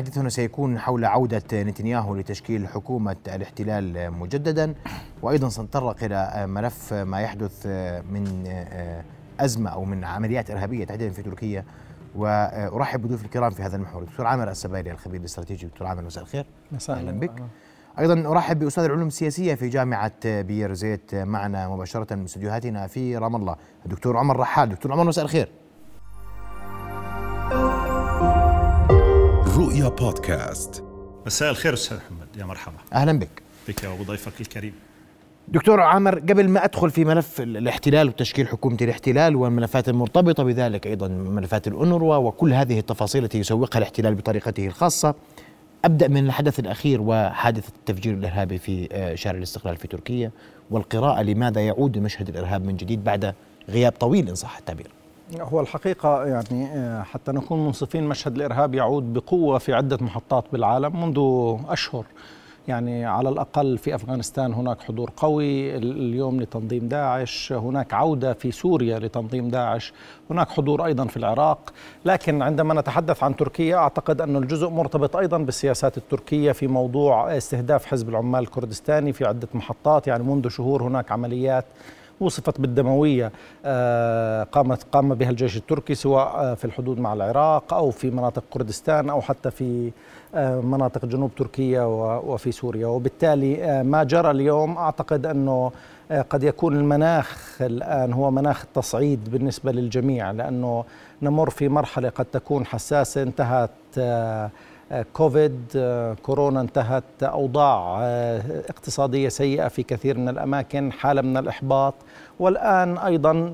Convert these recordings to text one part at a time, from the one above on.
حديثنا سيكون حول عودة نتنياهو لتشكيل حكومة الاحتلال مجددا. وأيضا سنتطرق إلى ملف ما يحدث من أزمة أو من عمليات إرهابية تحديدا في تركيا. وأرحب بضيوف الكرام في هذا المحور. دكتور عامر السبايري الخبير الاستراتيجي. دكتور عامر مساء الخير. مساء أهلا بك. أيضا أرحب بأستاذ العلوم السياسية في جامعة بير زيت معنا مباشرة من استديوهاتنا في رام الله. الدكتور عمر رحال. دكتور عمر مساء الخير. رؤيا بودكاست. مساء الخير أستاذ محمد يا مرحبا. أهلا بك. بك وبضيفك الكريم. دكتور عامر قبل ما أدخل في ملف الاحتلال وتشكيل حكومة الاحتلال والملفات المرتبطة بذلك أيضا ملفات الأنروا وكل هذه التفاصيل التي يسوقها الاحتلال بطريقته الخاصة أبدأ من الحدث الأخير وحادثة التفجير الإرهابي في شارع الاستقلال في تركيا والقراءة لماذا يعود مشهد الإرهاب من جديد بعد غياب طويل إن صح التعبير. هو الحقيقة يعني حتى نكون منصفين مشهد الإرهاب يعود بقوة في عدة محطات بالعالم منذ أشهر. يعني على الأقل في أفغانستان هناك حضور قوي اليوم لتنظيم داعش هناك عودة في سوريا لتنظيم داعش هناك حضور أيضا في العراق. لكن عندما نتحدث عن تركيا أعتقد أن الجزء مرتبط أيضا بالسياسات التركية في موضوع استهداف حزب العمال الكردستاني في عدة محطات. يعني منذ شهور هناك عمليات وصفت بالدموية قامت قام بها الجيش التركي سواء في الحدود مع العراق أو في مناطق كردستان أو حتى في مناطق جنوب تركيا وفي سوريا. وبالتالي ما جرى اليوم أعتقد أنه قد يكون المناخ الآن هو مناخ التصعيد بالنسبة للجميع لأنه نمر في مرحلة قد تكون حساسة انتهت كوفيد كورونا انتهت أوضاع اقتصادية سيئة في كثير من الأماكن حالة من الإحباط. والآن أيضا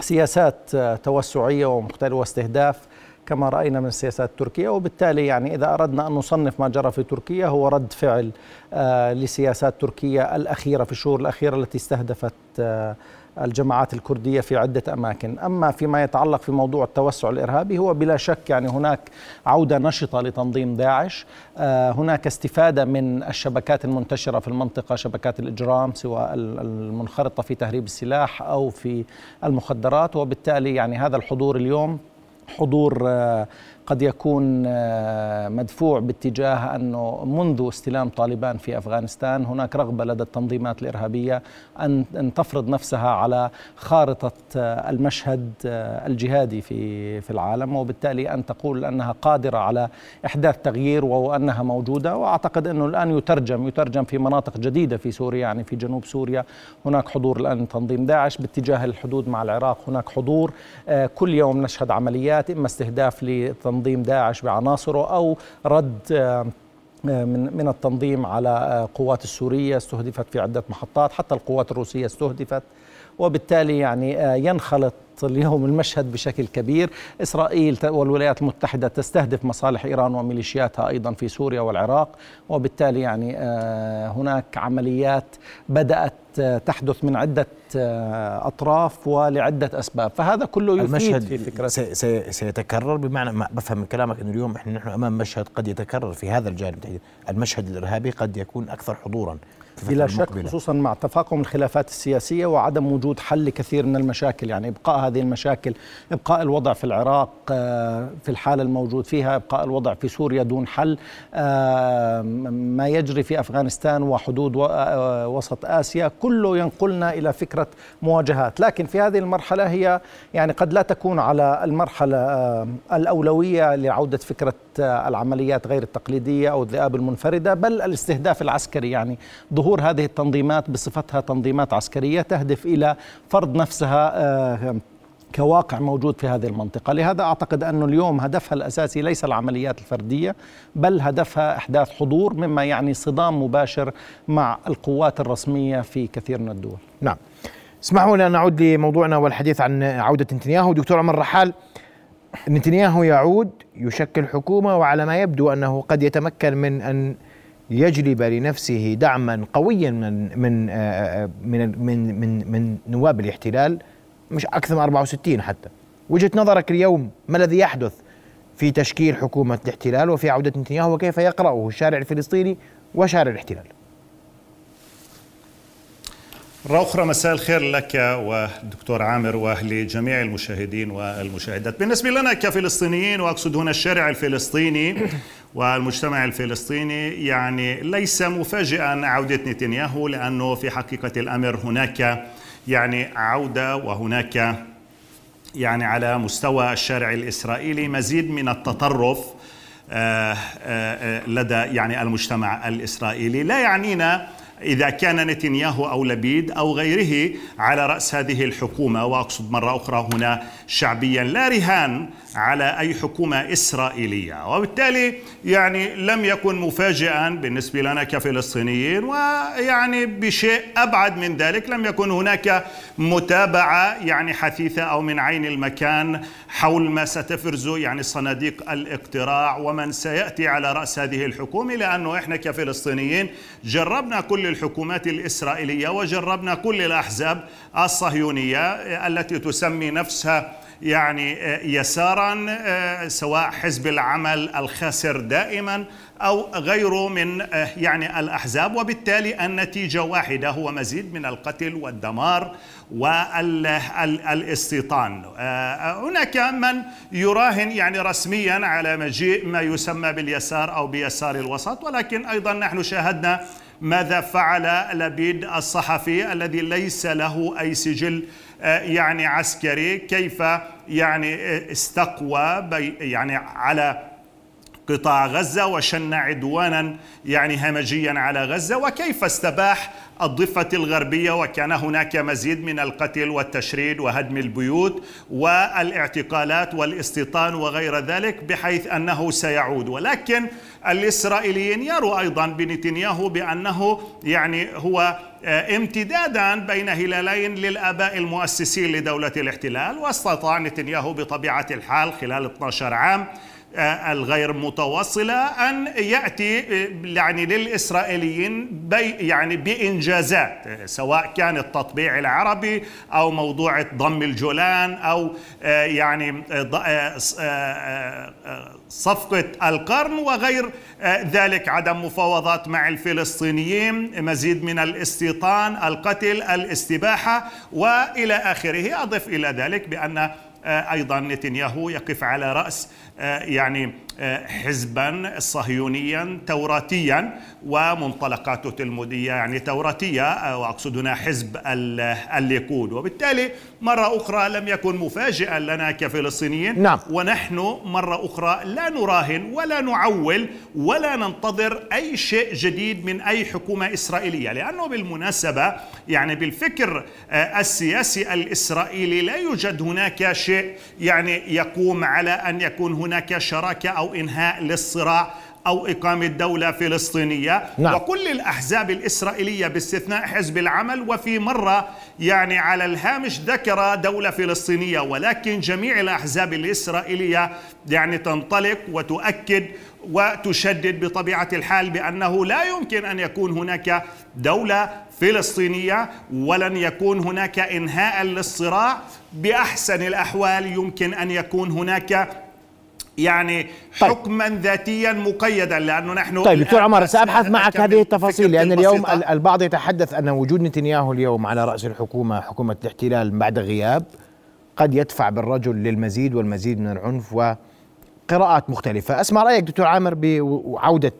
سياسات توسعية ومختلفه واستهداف كما رأينا من السياسات التركيه وبالتالي يعني إذا أردنا أن نصنف ما جرى في تركيا هو رد فعل لسياسات تركيا الأخيرة في الشهور الأخيرة التي استهدفت الجماعات الكردية في عدة أماكن. أما فيما يتعلق في موضوع التوسع الإرهابي هو بلا شك يعني هناك عودة نشطة لتنظيم داعش. هناك استفادة من الشبكات المنتشرة في المنطقة شبكات الإجرام سواء المنخرطة في تهريب السلاح أو في المخدرات. وبالتالي يعني هذا الحضور اليوم حضور قد يكون مدفوع باتجاه أنه منذ استلام طالبان في أفغانستان هناك رغبة لدى التنظيمات الإرهابية أن أن تفرض نفسها على خارطة المشهد الجهادي في في العالم وبالتالي أن تقول أنها قادرة على إحداث تغيير وانها موجودة. وأعتقد أنه الآن يترجم يترجم في مناطق جديدة في سوريا يعني في جنوب سوريا. هناك حضور الآن تنظيم داعش باتجاه الحدود مع العراق. هناك حضور كل يوم نشهد عمليات إما استهداف لتنظيم تنظيم داعش بعناصره أو رد من من التنظيم على قوات السورية استهدفت في عدة محطات حتى القوات الروسية استهدفت. وبالتالي يعني ينخلط اليوم المشهد بشكل كبير. إسرائيل والولايات المتحدة تستهدف مصالح إيران وميليشياتها أيضا في سوريا والعراق وبالتالي يعني هناك عمليات بدأت تحدث من عدة أطراف ولعدة أسباب. فهذا كله يفيد المشهد في فكرة سي سي سيتكرر بمعنى ما بفهم من كلامك أنه اليوم إحنا نحن أمام مشهد قد يتكرر في هذا الجانب المشهد الإرهابي قد يكون أكثر حضورا. بلا شك خصوصا مع تفاقم الخلافات السياسية وعدم وجود حل لكثير من المشاكل يعني إبقاء هذه المشاكل إبقاء الوضع في العراق في الحاله الموجود فيها إبقاء الوضع في سوريا دون حل ما يجري في أفغانستان وحدود وسط آسيا كله ينقلنا إلى فكرة مواجهات. لكن في هذه المرحلة هي يعني قد لا تكون على المرحلة الأولوية لعودة فكرة العمليات غير التقليدية أو الذئاب المنفردة بل الاستهداف العسكري يعني ظهور هذه التنظيمات بصفتها تنظيمات عسكرية تهدف إلى فرض نفسها كواقع موجود في هذه المنطقة. لهذا أعتقد أن اليوم هدفها الأساسي ليس العمليات الفردية بل هدفها إحداث حضور مما يعني صدام مباشر مع القوات الرسمية في كثير من الدول. نعم. اسمحوا لنا نعود لموضوعنا والحديث عن عودة نتنياهو. دكتور عمر رحال نتنياهو يعود يشكل حكومة وعلى ما يبدو أنه قد يتمكن من أن يجلب لنفسه دعما قويا من من من من من, من نواب الاحتلال مش أكثر من 64 حتى. وجهة نظرك اليوم ما الذي يحدث في تشكيل حكومة الاحتلال وفي عودة نتنياهو وكيف يقرأه الشارع الفلسطيني وشارع الاحتلال؟ مرة أخرى مساء الخير لك والدكتور عامر ولجميع المشاهدين والمشاهدات. بالنسبة لنا كفلسطينيين وأقصد هنا الشارع الفلسطيني والمجتمع الفلسطيني يعني ليس مفاجئا عودة نتنياهو لأنه في حقيقة الأمر هناك يعني عودة وهناك يعني على مستوى الشارع الإسرائيلي مزيد من التطرف آه، آه، آه، لدى يعني المجتمع الإسرائيلي. لا يعنينا إذا كان نتنياهو أو لبيد أو غيره على رأس هذه الحكومة وأقصد مرة أخرى هنا شعبيا لا رهان على أي حكومة إسرائيلية. وبالتالي يعني لم يكن مفاجئا بالنسبة لنا كفلسطينيين ويعني بشيء أبعد من ذلك لم يكن هناك متابعة يعني حثيثة أو من عين المكان حول ما ستفرز يعني صناديق الاقتراع ومن سيأتي على رأس هذه الحكومة لأنه إحنا كفلسطينيين جربنا كل الحكومات الإسرائيلية وجربنا كل الأحزاب الصهيونية التي تسمي نفسها يعني يسارا سواء حزب العمل الخاسر دائما أو غيره من يعني الأحزاب. وبالتالي النتيجة واحدة هو مزيد من القتل والدمار والاستيطان هناك من يراهن يعني رسميا على مجيء ما يسمى باليسار أو بيسار الوسط. ولكن أيضا نحن شاهدنا ماذا فعل لبيد الصحفي الذي ليس له أي سجل آه، يعني عسكري كيف يعني آه، استقوى يعني على قطاع غزة وشن عدوانا يعني همجيا على غزة. وكيف استباح الضفة الغربية؟ وكان هناك مزيد من القتل والتشريد وهدم البيوت والاعتقالات والاستيطان وغير ذلك بحيث أنه سيعود. ولكن الإسرائيليين يروا أيضا بنتنياهو بأنه يعني هو آه، امتدادا بين هلالين للآباء المؤسسين لدولة الاحتلال. واستطاع نتنياهو بطبيعة الحال خلال 12 عام الغير متواصلة أن يأتي آه، يعني للإسرائيليين بي يعني بإنجازات آه، سواء كان التطبيع العربي أو موضوع ضم الجولان أو يعني صفقة القرن وغير ذلك عدم مفاوضات مع الفلسطينيين مزيد من الاستيطان القتل الاستباحة وإلى آخره. أضف إلى ذلك بأن أيضا نتنياهو يقف على رأس آه، يعني آه، حزبا صهيونيا توراتيا ومنطلقاته تلمودية يعني توراتية آه، وأقصد هنا حزب الليكود وبالتالي مرة أخرى لم يكن مفاجئا لنا كفلسطينيين نعم. ونحن مرة أخرى لا نراهن ولا نعول ولا ننتظر أي شيء جديد من أي حكومة إسرائيلية لأنه بالمناسبة يعني بالفكر السياسي الإسرائيلي لا يوجد هناك شيء يعني يقوم على أن يكون هناك شراكة أو إنهاء للصراع أو إقامة دولة فلسطينية. نعم. وكل الأحزاب الإسرائيلية باستثناء حزب العمل وفي مرة يعني على الهامش ذكر دولة فلسطينية. ولكن جميع الأحزاب الإسرائيلية يعني تنطلق وتؤكد وتشدد بطبيعة الحال بأنه لا يمكن أن يكون هناك دولة فلسطينية ولن يكون هناك إنهاء للصراع. بأحسن الأحوال يمكن أن يكون هناك يعني طيب. حكما ذاتيا مقيدا لأنه نحن طيب دكتور عمر سأبحث معك هذه التفاصيل لأن اليوم البعض يتحدث أن وجود نتنياهو اليوم على رأس الحكومة حكومة الاحتلال بعد غياب قد يدفع بالرجل للمزيد والمزيد من العنف وقراءات مختلفة. أسمع رأيك دكتور عامر بعودة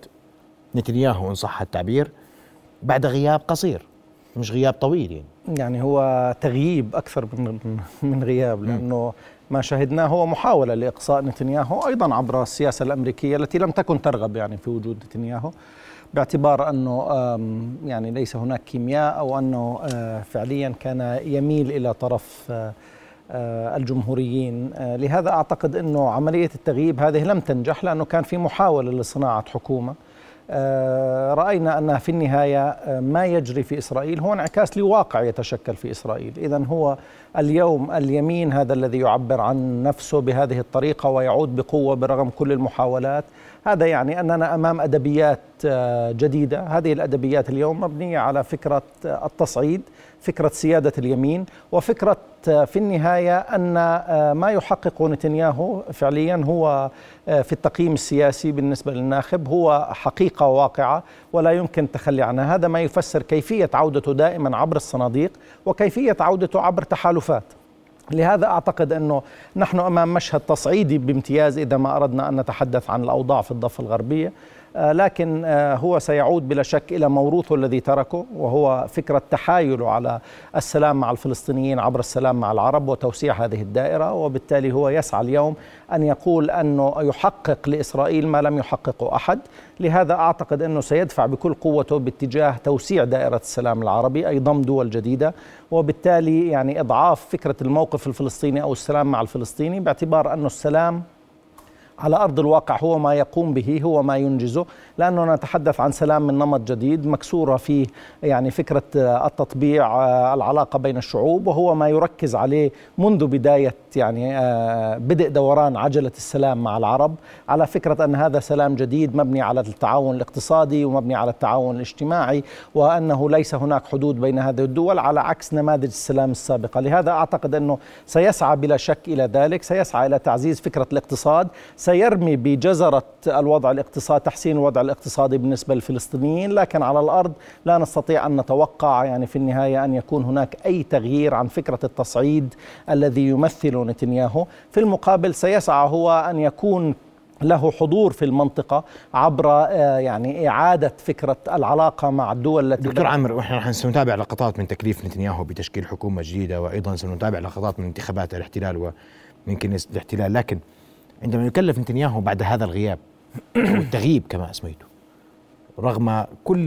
نتنياهو إن صح التعبير بعد غياب قصير مش غياب طويل يعني. يعني هو تغييب أكثر من من غياب لأنه ما شهدناه هو محاولة لإقصاء نتنياهو أيضا عبر السياسة الأمريكية التي لم تكن ترغب يعني في وجود نتنياهو باعتبار أنه يعني ليس هناك كيمياء أو أنه آه، فعليا كان يميل إلى طرف آه، آه، الجمهوريين. لهذا أعتقد أنه عملية التغييب هذه لم تنجح لأنه كان في محاولة لصناعة حكومة. رأينا أن في النهاية ما يجري في إسرائيل هو انعكاس لواقع يتشكل في إسرائيل. إذا هو اليوم اليمين هذا الذي يعبر عن نفسه بهذه الطريقة ويعود بقوة برغم كل المحاولات. هذا يعني أننا أمام أدبيات آه، جديدة. هذه الأدبيات اليوم مبنية على فكرة التصعيد. فكرة سيادة اليمين وفكرة في النهاية أن ما يحقق نتنياهو فعليا هو في التقييم السياسي بالنسبة للناخب هو حقيقة واقعة ولا يمكن التخلي عنها. هذا ما يفسر كيفية عودته دائما عبر الصناديق وكيفية عودته عبر تحالفات. لهذا أعتقد أنه نحن أمام مشهد تصعيدي بامتياز إذا ما أردنا أن نتحدث عن الأوضاع في الضفة الغربية. آه، لكن آه، هو سيعود بلا شك إلى موروثه الذي تركه وهو فكرة تحايله على السلام مع الفلسطينيين عبر السلام مع العرب وتوسيع هذه الدائرة وبالتالي هو يسعى اليوم أن يقول أنه يحقق لإسرائيل ما لم يحققه أحد. لهذا أعتقد أنه سيدفع بكل قوته باتجاه توسيع دائرة السلام العربي أي ضم دول جديدة وبالتالي يعني إضعاف فكرة الموقف الفلسطيني أو السلام مع الفلسطيني باعتبار انه السلام على أرض الواقع هو ما يقوم به هو ما ينجزه لأنه نتحدث عن سلام من نمط جديد مكسورة فيه يعني فكرة التطبيع العلاقة بين الشعوب وهو ما يركز عليه منذ بداية يعني آه، بدء دوران عجلة السلام مع العرب على فكرة أن هذا سلام جديد مبني على التعاون الاقتصادي ومبني على التعاون الاجتماعي وأنه ليس هناك حدود بين هذه الدول على عكس نماذج السلام السابقة. لهذا أعتقد أنه سيسعى بلا شك إلى ذلك سيسعى إلى تعزيز فكرة الاقتصاد سيرمي بجزرة الوضع الاقتصادي تحسين الوضع الاقتصادي بالنسبة للفلسطينيين لكن على الأرض لا نستطيع أن نتوقع يعني في النهاية أن يكون هناك أي تغيير عن فكرة التصعيد الذي يمثل نتنياهو. في المقابل سيسعى هو أن يكون له حضور في المنطقة عبر آه، يعني إعادة فكرة العلاقة مع الدول التي دكتور عامر ونحن سنتابع لقطات من تكليف نتنياهو بتشكيل حكومة جديدة وأيضا سنتابع لقطات من انتخابات الاحتلال ومن كنيسة الاحتلال لكن عندما يكلف نتنياهو بعد هذا الغياب والتغييب كما أسميته رغم كل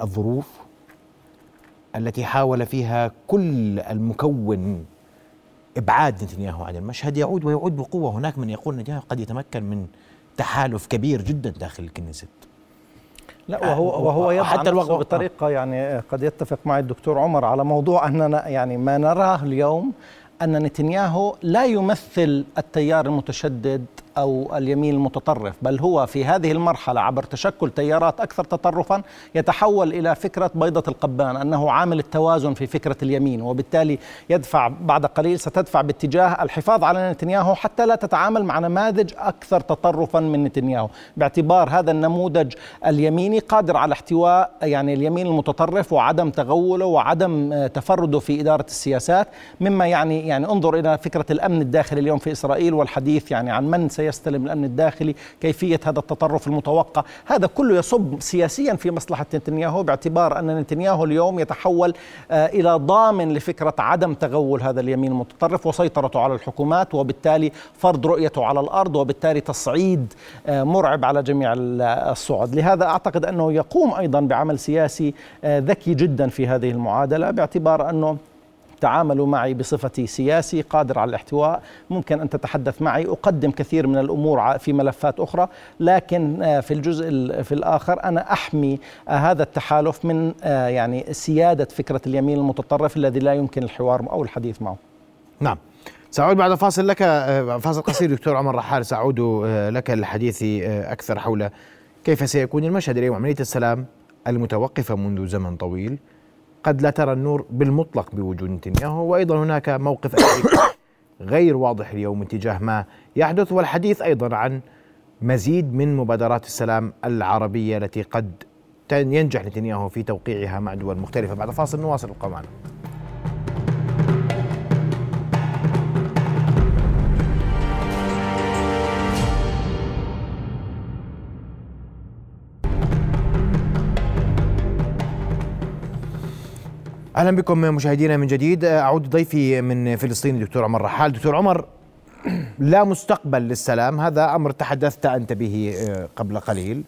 الظروف التي حاول فيها كل المكون إبعاد نتنياهو عن المشهد يعود ويعود بقوة. هناك من يقول نتنياهو قد يتمكن من تحالف كبير جدا داخل الكنيست لا وهو وهو يضع حتى الوقت بطريقة يعني قد يتفق معي الدكتور عمر على موضوع أننا يعني ما نراه اليوم أن نتنياهو لا يمثل التيار المتشدد أو اليمين المتطرف بل هو في هذه المرحلة عبر تشكل تيارات أكثر تطرفا يتحول إلى فكرة بيضة القبان أنه عامل التوازن في فكرة اليمين وبالتالي يدفع بعد قليل ستدفع باتجاه الحفاظ على نتنياهو حتى لا تتعامل مع نماذج أكثر تطرفا من نتنياهو. باعتبار هذا النموذج اليميني قادر على احتواء يعني اليمين المتطرف وعدم تغوله وعدم تفرده في إدارة السياسات مما يعني يعني انظر إلى فكرة الأمن الداخلي اليوم في إسرائيل والحديث يعني عن من سيستلم الأمن الداخلي كيفية هذا التطرف المتوقع. هذا كله يصب سياسيا في مصلحة نتنياهو باعتبار أن نتنياهو اليوم يتحول آه، إلى ضامن لفكرة عدم تغول هذا اليمين المتطرف وسيطرته على الحكومات وبالتالي فرض رؤيته على الأرض وبالتالي تصعيد آه، مرعب على جميع الصعد لهذا أعتقد أنه يقوم أيضا بعمل سياسي آه، ذكي جدا في هذه المعادلة باعتبار أنه تعاملوا معي بصفتي سياسي قادر على الاحتواء. ممكن أن تتحدث معي. أقدم كثير من الأمور في ملفات أخرى. لكن آه، في الجزء في الآخر أنا أحمي آه، هذا التحالف من آه، يعني سيادة فكرة اليمين المتطرف الذي لا يمكن الحوار أو الحديث معه. نعم. سأعود بعد فاصل لك فاصل قصير دكتور عمر رحال. سأعود لك للحديث أكثر حول كيف سيكون المشهد اليوم عملية السلام المتوقفة منذ زمن طويل. قد لا ترى النور بالمطلق بوجود نتنياهو وأيضا هناك موقف غير واضح اليوم تجاه ما يحدث والحديث أيضا عن مزيد من مبادرات السلام العربية التي قد ينجح نتنياهو في توقيعها مع دول مختلفة. بعد فاصل نواصل ابقوا أهلا بكم مشاهدينا من جديد. أعود ضيفي من فلسطين الدكتور عمر رحال. دكتور عمر لا مستقبل للسلام. هذا أمر تحدثت أنت به آه، قبل قليل.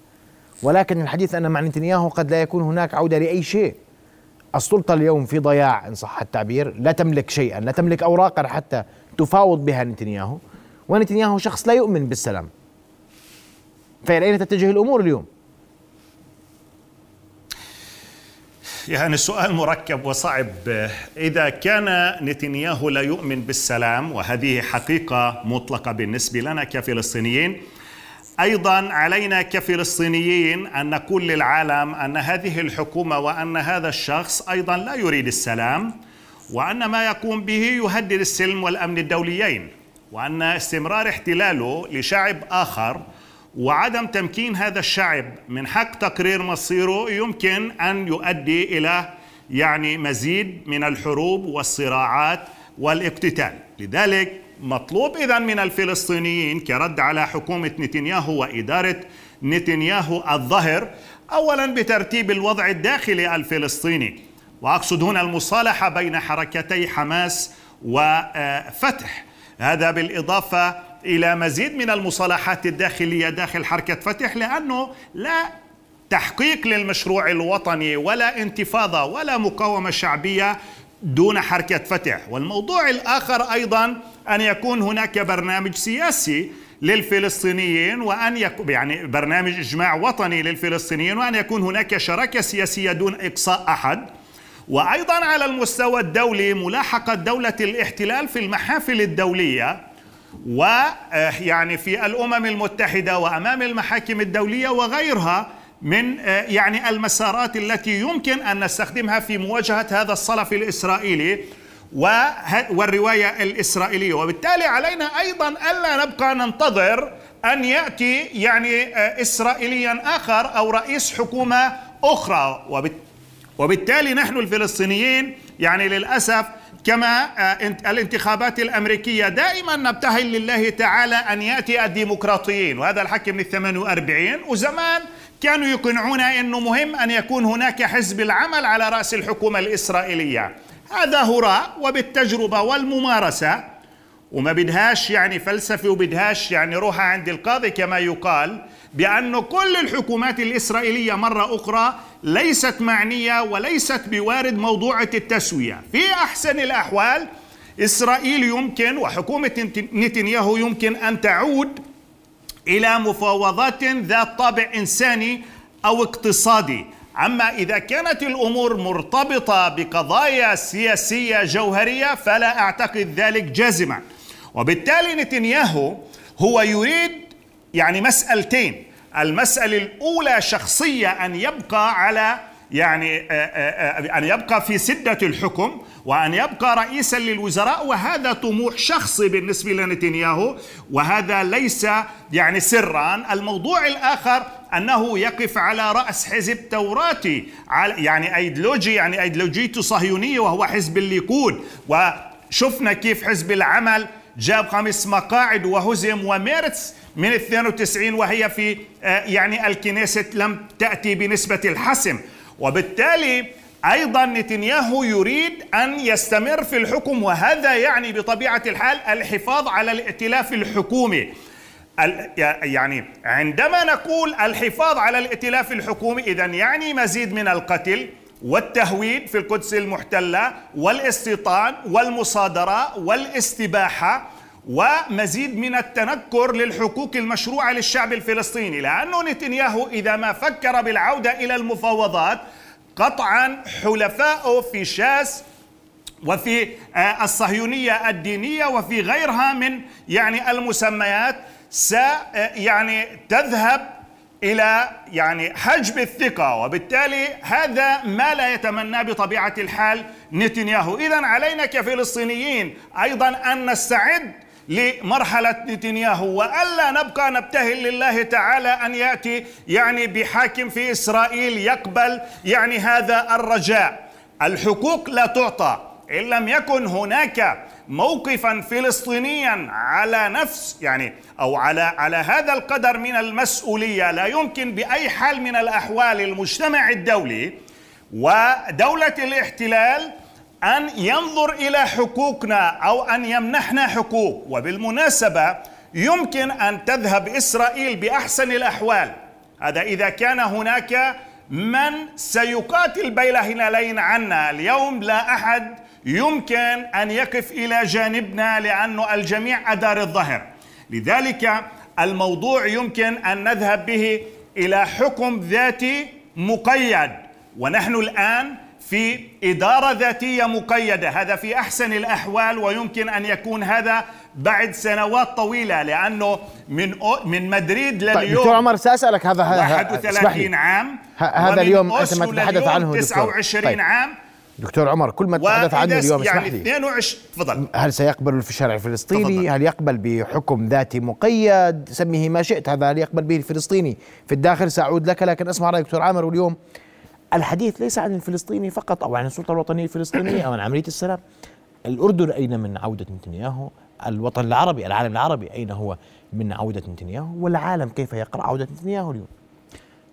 ولكن الحديث أن مع نتنياهو قد لا يكون هناك عودة لأي شيء. السلطة اليوم في ضياع إن صح التعبير. لا تملك شيئا لا تملك اوراقا حتى تفاوض بها نتنياهو. ونتنياهو شخص لا يؤمن بالسلام. فإلى أين تتجه الأمور اليوم؟ يعني السؤال مركب وصعب. إذا كان نتنياهو لا يؤمن بالسلام وهذه حقيقة مطلقة بالنسبة لنا كفلسطينيين أيضا علينا كفلسطينيين أن نقول للعالم أن هذه الحكومة وأن هذا الشخص أيضا لا يريد السلام وأن ما يقوم به يهدد السلم والأمن الدوليين وأن استمرار احتلاله لشعب آخر وعدم تمكين هذا الشعب من حق تقرير مصيره يمكن أن يؤدي إلى يعني مزيد من الحروب والصراعات والاقتتال. لذلك مطلوب اذا من الفلسطينيين كرد على حكومة نتنياهو وإدارة نتنياهو الظهر اولا بترتيب الوضع الداخلي الفلسطيني واقصد هنا المصالحة بين حركتي حماس وفتح هذا بالإضافة إلى مزيد من المصالحات الداخلية داخل حركة فتح لأنه لا تحقيق للمشروع الوطني ولا انتفاضة ولا مقاومة شعبية دون حركة فتح. والموضوع الآخر أيضا أن يكون هناك برنامج سياسي للفلسطينيين وأن يكون يعني برنامج إجماع وطني للفلسطينيين وأن يكون هناك شراكة سياسية دون إقصاء أحد. وأيضا على المستوى الدولي ملاحقة دولة الاحتلال في المحافل الدولية ويعني في الأمم المتحدة وأمام المحاكم الدولية وغيرها من يعني المسارات التي يمكن أن نستخدمها في مواجهة هذا الصلف الإسرائيلي والرواية الإسرائيلية. وبالتالي علينا أيضا ألا نبقى ننتظر أن يأتي يعني اسرائيليا آخر أو رئيس حكومة أخرى. وبالتالي نحن الفلسطينيين يعني للأسف كما الانتخابات الأمريكية دائما نبتهل لله تعالى أن يأتي الديمقراطيين وهذا الحكي من 48 وزمان كانوا يقنعونا إنه مهم أن يكون هناك حزب العمل على رأس الحكومة الإسرائيلية. هذا هراء وبالتجربة والممارسة وما بدهاش يعني فلسفه وبدهاش يعني روحها عند القاضي كما يقال بأن كل الحكومات الإسرائيلية مرة أخرى ليست معنية وليست بوارد موضوعة التسوية. في أحسن الأحوال إسرائيل يمكن وحكومة نتنياهو يمكن أن تعود إلى مفاوضات ذات طابع إنساني أو اقتصادي. أما إذا كانت الأمور مرتبطة بقضايا سياسية جوهرية فلا أعتقد ذلك جازما. وبالتالي نتنياهو هو يريد يعني مسألتين. المسألة الأولى شخصية أن يبقى على يعني أن يبقى في سدة الحكم وأن يبقى رئيسا للوزراء وهذا طموح شخصي بالنسبة لنتنياهو وهذا ليس يعني سرا. الموضوع الآخر أنه يقف على رأس حزب توراتي يعني أيديولوجي يعني أيديولوجيته صهيونية وهو حزب الليكود. وشفنا كيف حزب العمل جاب خمس مقاعد وهزم وميرتس من 92 وهي في يعني الكنيسة لم تأتي بنسبة الحسم. وبالتالي أيضا نتنياهو يريد أن يستمر في الحكم وهذا يعني بطبيعة الحال الحفاظ على الائتلاف الحكومي. يعني عندما نقول الحفاظ على الائتلاف الحكومي اذا يعني مزيد من القتل. والتهويد في القدس المحتلة والاستيطان والمصادرة والاستباحة ومزيد من التنكر للحقوق المشروعة للشعب الفلسطيني لأنه نتنياهو إذا ما فكر بالعودة إلى المفاوضات قطعا حلفائه في شاس وفي الصهيونية الدينية وفي غيرها من يعني المسميات س يعني تذهب إلى يعني حجب الثقة وبالتالي هذا ما لا يتمناه بطبيعة الحال نتنياهو. اذا علينا كفلسطينيين أيضا أن نستعد لمرحلة نتنياهو وألا نبقى نبتهل لله تعالى أن يأتي يعني بحاكم في إسرائيل يقبل يعني هذا الرجاء. الحقوق لا تعطى إن لم يكن هناك موقفا فلسطينيا على نفس يعني أو على على هذا القدر من المسؤولية لا يمكن بأي حال من الأحوال المجتمع الدولي ودولة الاحتلال أن ينظر إلى حقوقنا أو أن يمنحنا حقوق. وبالمناسبة يمكن أن تذهب إسرائيل بأحسن الأحوال. هذا إذا كان هناك من سيقاتل بين هلالين عنا. اليوم لا أحد يمكن أن يقف إلى جانبنا لأنه الجميع أدار الظهر. لذلك الموضوع يمكن أن نذهب به إلى حكم ذاتي مقيد. ونحن الآن في إدارة ذاتية مقيدة. هذا في أحسن الأحوال ويمكن أن يكون هذا بعد سنوات طويلة لأنه من من مدريد لليوم طيب دكتور عمر سأسألك هذا 31 عام هذا اليوم أنت ما تتحدث عنه 29 طيب. عام. دكتور عمر كل ما تتحدث عنه اليوم يعني اسمح لي. 22 تفضل. هل سيقبل في الشارع الفلسطيني؟ تفضل. هل يقبل بحكم ذاتي مقيد؟ سميه ما شئت هذا هل يقبل به الفلسطيني؟ في الداخل سأعود لك لكن اسمع رأي دكتور عامر واليوم الحديث ليس عن الفلسطيني فقط أو عن السلطة الوطنية الفلسطينية أو عن عملية السلام. الأردن أين من عودة نتنياهو؟ الوطن العربي العالم العربي أين هو من عودة نتنياهو؟ والعالم كيف يقرأ عودة نتنياهو اليوم؟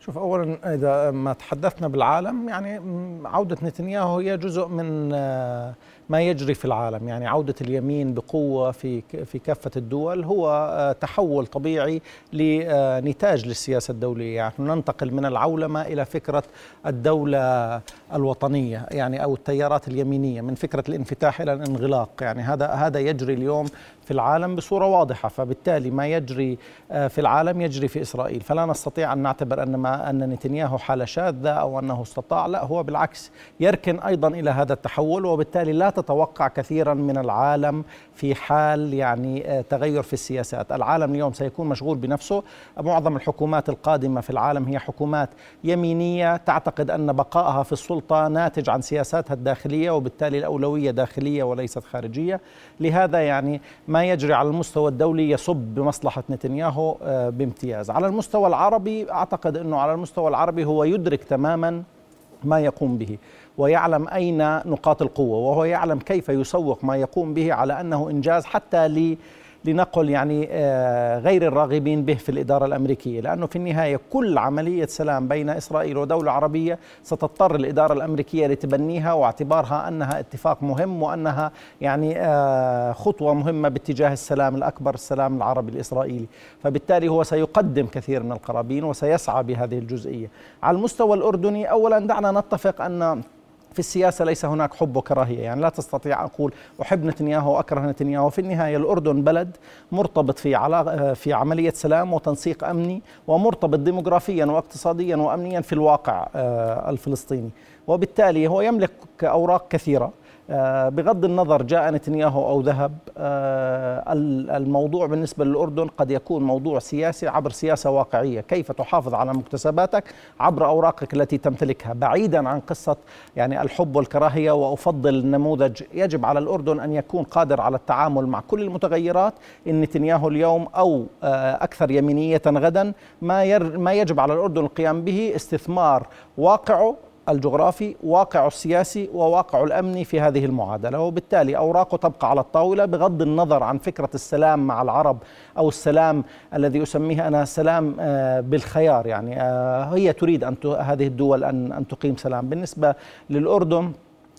شوف اولا إذا ما تحدثنا بالعالم يعني عودة نتنياهو هي جزء من آه، ما يجري في العالم. يعني عودة اليمين بقوة في في كافة الدول هو آه، تحول طبيعي لنتاج للسياسة الدولية. يعني ننتقل من العولمة إلى فكرة الدولة الوطنية يعني أو التيارات اليمينية من فكرة الانفتاح إلى الانغلاق يعني هذا هذا يجري اليوم في العالم بصورة واضحة فبالتالي ما يجري آه، في العالم يجري في إسرائيل. فلا نستطيع أن نعتبر أن ما أن نتنياهو حالة شاذة أو أنه استطاع لا هو بالعكس يركن أيضا إلى هذا التحول وبالتالي لا تتوقع كثيرا من العالم في حال يعني آه، تغير في السياسات. العالم اليوم سيكون مشغول بنفسه. معظم الحكومات القادمة في العالم هي حكومات يمينية. تعتقد أن بقائها في السلطة ناتج عن سياساتها الداخلية وبالتالي الأولوية داخلية وليست خارجية. لهذا يعني ما يجري على المستوى الدولي يصب بمصلحة نتنياهو آه، بامتياز. على المستوى العربي أعتقد أنه على المستوى العربي هو يدرك تماما ما يقوم به ويعلم أين نقاط القوة وهو يعلم كيف يسوق ما يقوم به على أنه إنجاز حتى لنقل يعني آه، غير الراغبين به في الإدارة الأمريكية لأنه في النهاية كل عملية سلام بين إسرائيل ودولة عربية ستضطر الإدارة الأمريكية لتبنيها واعتبارها أنها اتفاق مهم وأنها يعني آه، خطوة مهمة باتجاه السلام الأكبر السلام العربي الإسرائيلي. فبالتالي هو سيقدم كثير من القرابين وسيسعى بهذه الجزئية. على المستوى الأردني أولا دعنا نتفق أن في السياسة ليس هناك حب وكراهية. يعني لا تستطيع أقول أحب نتنياهو وأكره نتنياهو. في النهاية الأردن بلد مرتبط في علاقة في عملية سلام وتنسيق أمني ومرتبط ديموغرافيا واقتصاديا وأمنيا في الواقع آه، الفلسطيني. وبالتالي هو يملك أوراق كثيرة. بغض النظر جاء نتنياهو أو ذهب آه، الموضوع بالنسبة للأردن قد يكون موضوع سياسي عبر سياسة واقعية، كيف تحافظ على مكتسباتك عبر أوراقك التي تمتلكها، بعيدا عن قصة يعني الحب والكراهية وأفضل نموذج يجب على الأردن أن يكون قادر على التعامل مع كل المتغيرات، إن نتنياهو اليوم أو آه، أكثر يمينية غدا ما ما يجب على الأردن القيام به استثمار واقعه الجغرافي واقعه السياسي وواقعه الأمني في هذه المعادلة. وبالتالي اوراقه تبقى على الطاولة بغض النظر عن فكرة السلام مع العرب أو السلام الذي اسميه أنا سلام آه، بالخيار يعني. آه، هي تريد أن هذه الدول أن تقيم سلام. بالنسبة للأردن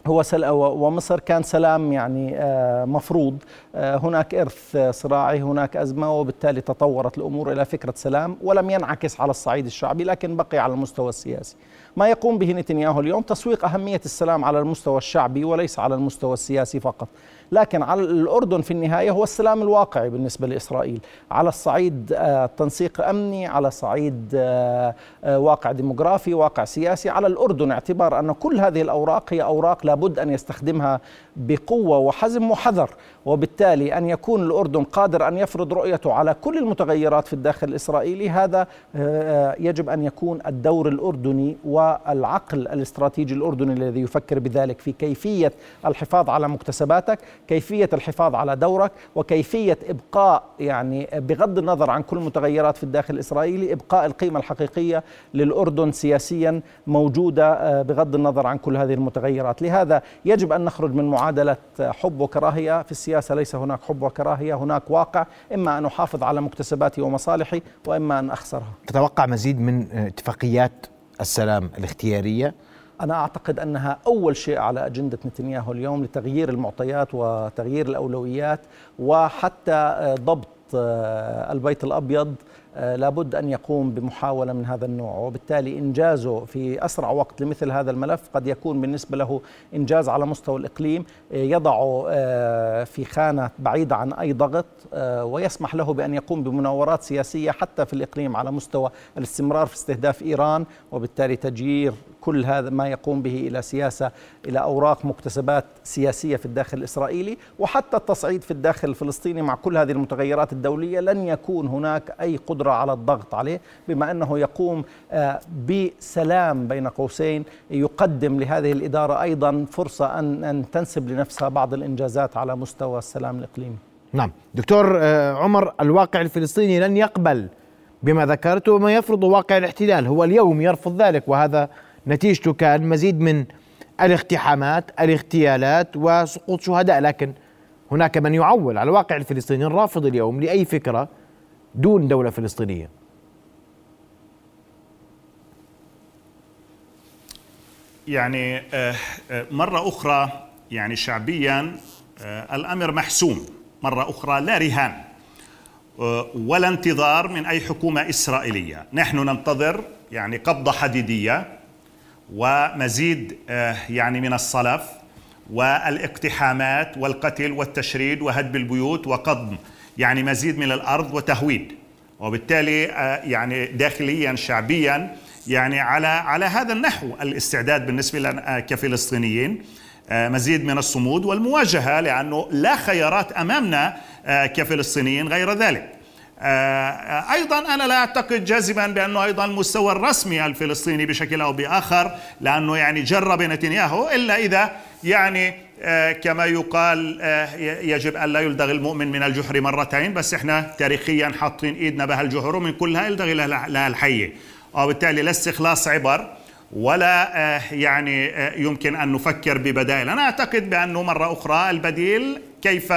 هو سل... ومصر كان سلام يعني آه، مفروض. هناك إرث صراعي هناك أزمة وبالتالي تطورت الأمور إلى فكرة سلام ولم ينعكس على الصعيد الشعبي لكن بقي على المستوى السياسي. ما يقوم به نتنياهو اليوم تسويق أهمية السلام على المستوى الشعبي وليس على المستوى السياسي فقط. لكن على الأردن في النهاية هو السلام الواقعي بالنسبة لإسرائيل. على الصعيد آه، تنسيق أمني على صعيد آه، آه، واقع ديموغرافي واقع سياسي. على الأردن اعتبار أن كل هذه الأوراق هي أوراق لابد أن يستخدمها بقوة وحزم وحذر وبالتالي أن يكون الأردن قادر أن يفرض رؤيته على كل المتغيرات في الداخل الإسرائيلي. هذا يجب أن يكون الدور الأردني والعقل الاستراتيجي الأردني الذي يفكر بذلك في كيفية الحفاظ على مكتسباتك كيفية الحفاظ على دورك وكيفية إبقاء يعني بغض النظر عن كل المتغيرات في الداخل الإسرائيلي إبقاء القيمة الحقيقية للأردن سياسيا موجودة آه، بغض النظر عن كل هذه المتغيرات. لهذا يجب أن نخرج من معادلة حب وكراهية في السياسة. ليس هناك حب وكراهية هناك واقع إما أن أحافظ على مكتسباتي ومصالحي وإما أن أخسرها. تتوقع مزيد من اتفاقيات السلام الاختيارية؟ أنا أعتقد أنها أول شيء على أجندة نتنياهو اليوم لتغيير المعطيات وتغيير الأولويات وحتى ضبط آه، البيت الأبيض لابد أن يقوم بمحاولة من هذا النوع. وبالتالي إنجازه في أسرع وقت لمثل هذا الملف قد يكون بالنسبة له إنجاز على مستوى الإقليم. آه، يضعه آه، في خانة بعيدة عن أي ضغط ويسمح له بأن يقوم بمناورات سياسية حتى في الإقليم على مستوى الاستمرار في استهداف إيران وبالتالي تجيير كل هذا ما يقوم به إلى سياسة إلى أوراق مكتسبات سياسية في الداخل الإسرائيلي وحتى التصعيد في الداخل الفلسطيني مع كل هذه المتغيرات الدولية لن يكون هناك أي قدرة على الضغط عليه بما أنه يقوم آه، بسلام بين قوسين يقدم لهذه الإدارة أيضا فرصة أن أن تنسب لنفسها بعض الإنجازات على مستوى السلام الإقليمي. نعم دكتور آه، عمر الواقع الفلسطيني لن يقبل بما ذكرت وما يفرض واقع الاحتلال هو اليوم يرفض ذلك وهذا نتيجته كان مزيد من الاقتحامات الاغتيالات وسقوط شهداء. لكن هناك من يعول على الواقع الفلسطيني الرافض اليوم لأي فكرة دون دولة فلسطينية. يعني آه، آه، مرة أخرى يعني شعبيا آه، الأمر محسوم. مرة أخرى لا رهان ولا انتظار من أي حكومة إسرائيلية. نحن ننتظر يعني قبضة حديدية ومزيد يعني من الصلف والإقتحامات والقتل والتشريد وهدم البيوت وقضم يعني مزيد من الأرض وتهويد وبالتالي يعني داخليا شعبيا يعني على على هذا النحو الاستعداد بالنسبة لنا كفلسطينيين آه، مزيد من الصمود والمواجهة لأنه لا خيارات أمامنا آه، كفلسطينيين غير ذلك. آه، أيضا أنا لا أعتقد جازما بأنه أيضا المستوى الرسمي الفلسطيني بشكل أو بآخر لأنه يعني جرب نتنياهو إلا إذا يعني كما يقال يجب أن لا يلدغ المؤمن من الجحر مرتين بس إحنا تاريخيا حاطين إيدنا بهالجحر ومن كلها يلدغ لها الحيه وبالتالي لا استخلاص عبر. ولا آه، يعني آه، يمكن أن نفكر ببدائل، أنا أعتقد بأنه مرة أخرى البديل كيف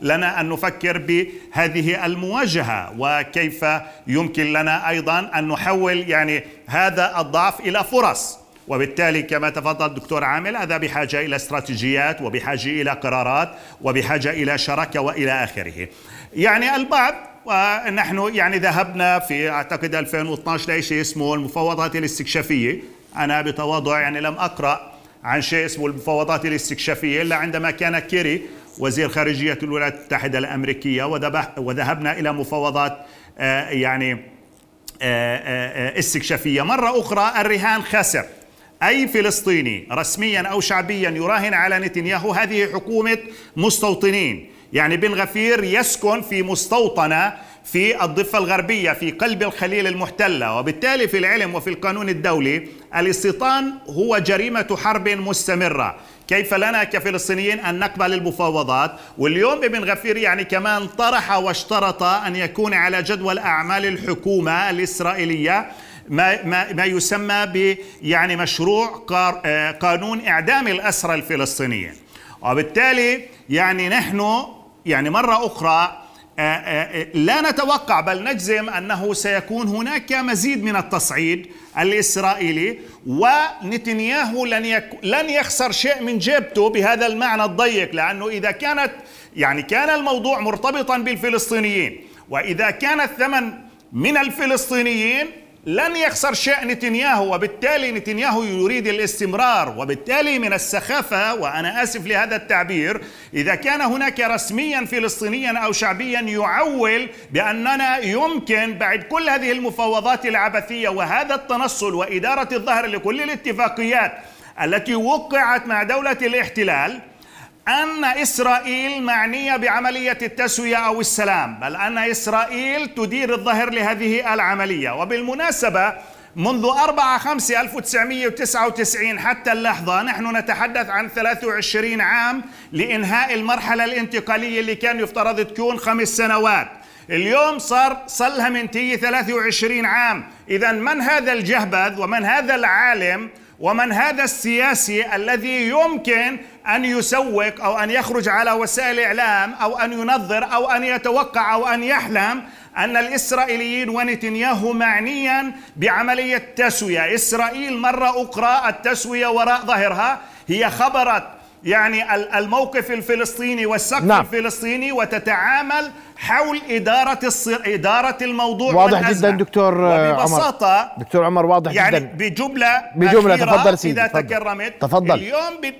لنا أن نفكر بهذه المواجهة وكيف يمكن لنا أيضا أن نحول يعني هذا الضعف إلى فرص. وبالتالي كما تفضل الدكتور عامل هذا بحاجة إلى استراتيجيات وبحاجة إلى قرارات وبحاجة إلى شراكة وإلى آخره. يعني البعض ونحن يعني ذهبنا في أعتقد 2012 لشيء اسمه المفاوضات الاستكشافية. أنا بتواضع يعني لم أقرأ عن شيء اسمه المفاوضات الاستكشافية إلا عندما كان كيري وزير خارجية الولايات المتحدة الأمريكية وذهبنا إلى مفاوضات آه، يعني آه، آه، استكشافية. مرة أخرى الرهان خسر. أي فلسطيني رسميا أو شعبيا يراهن على نتنياهو هذه حكومة مستوطنين. يعني بن غفير يسكن في مستوطنة في الضفة الغربية في قلب الخليل المحتلة. وبالتالي في العلم وفي القانون الدولي الاستيطان هو جريمة حرب مستمرة. كيف لنا كفلسطينيين أن نقبل المفاوضات؟ واليوم ابن غفير يعني كمان طرح واشترط أن يكون على جدول أعمال الحكومة الإسرائيلية ما ما ما يسمى ب يعني مشروع آه، قانون إعدام الأسرى الفلسطينيين. وبالتالي يعني نحن يعني مرة أخرى لا نتوقع بل نجزم أنه سيكون هناك مزيد من التصعيد الإسرائيلي ونتنياهو لن, يك... لن يخسر شيء من جيبته بهذا المعنى الضيق لأنه إذا كانت يعني كان الموضوع مرتبطا بالفلسطينيين وإذا كان الثمن من الفلسطينيين لن يخسر شيء نتنياهو وبالتالي نتنياهو يريد الاستمرار. وبالتالي من السخافة وأنا آسف لهذا التعبير إذا كان هناك رسميا فلسطينيا أو شعبيا يعول بأننا يمكن بعد كل هذه المفاوضات العبثية وهذا التنصل وإدارة الظهر لكل الاتفاقيات التي وقعت مع دولة الاحتلال أن إسرائيل معنية بعملية التسوية أو السلام بل أن إسرائيل تدير الظهر لهذه العملية. وبالمناسبة منذ 4 5 1999 حتى اللحظة نحن نتحدث عن 23 عام لإنهاء المرحلة الانتقالية اللي كان يفترض تكون خمس سنوات. اليوم صار صلها منتهية 23 عام. إذا من هذا الجهبذ ومن هذا العالم ومن هذا السياسي الذي يمكن أن يسوق أو أن يخرج على وسائل الاعلام أو أن ينظر أو أن يتوقع أو أن يحلم أن الإسرائيليين ونتنياهو معنيا بعملية تسوية، إسرائيل مرة أخرى التسوية وراء ظهرها هي خبرت يعني الموقف الفلسطيني والسقف نعم. الفلسطيني وتتعامل حول إدارة الصر... إدارة الموضوع واضح. جدا دكتور وببساطة عمر دكتور عمر واضح يعني جدا بجملة بجملة تفضل سيدي إذا تفضل. تكرمت تفضل اليوم ب...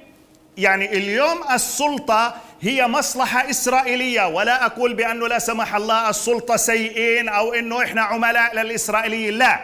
يعني اليوم السلطة هي مصلحة إسرائيلية ولا أقول بأنه لا سمح الله السلطة سيئين أو أنه إحنا عملاء للإسرائيليين لا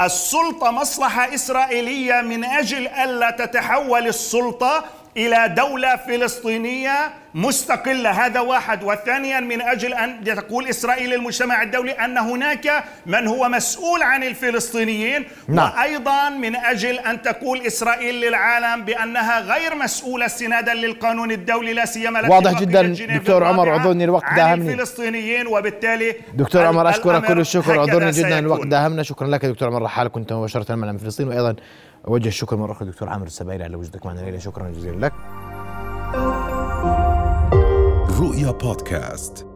السلطة مصلحة إسرائيلية من أجل ألا تتحول السلطة إلى دولة فلسطينية مستقلة. هذا واحد. وثانيا من أجل أن تقول إسرائيل للمجتمع الدولي أن هناك من هو مسؤول عن الفلسطينيين نعم. وأيضا من أجل أن تقول إسرائيل للعالم بأنها غير مسؤولة استنادا للقانون الدولي لا سيما واضح جدا. دكتور عمر اعذرني الوقت داهمني. الفلسطينيين وبالتالي دكتور عمر أشكرك كل الشكر. اعذرني جدا الوقت داهمنا. شكرا لك دكتور عمر رحال كنت مباشرة من فلسطين وأيضا أوجه الشكر مرة أخرى دكتور عامر السبايلي على وجودك معنا الليلة شكرا جزيلا لك. رؤيا بودكاست.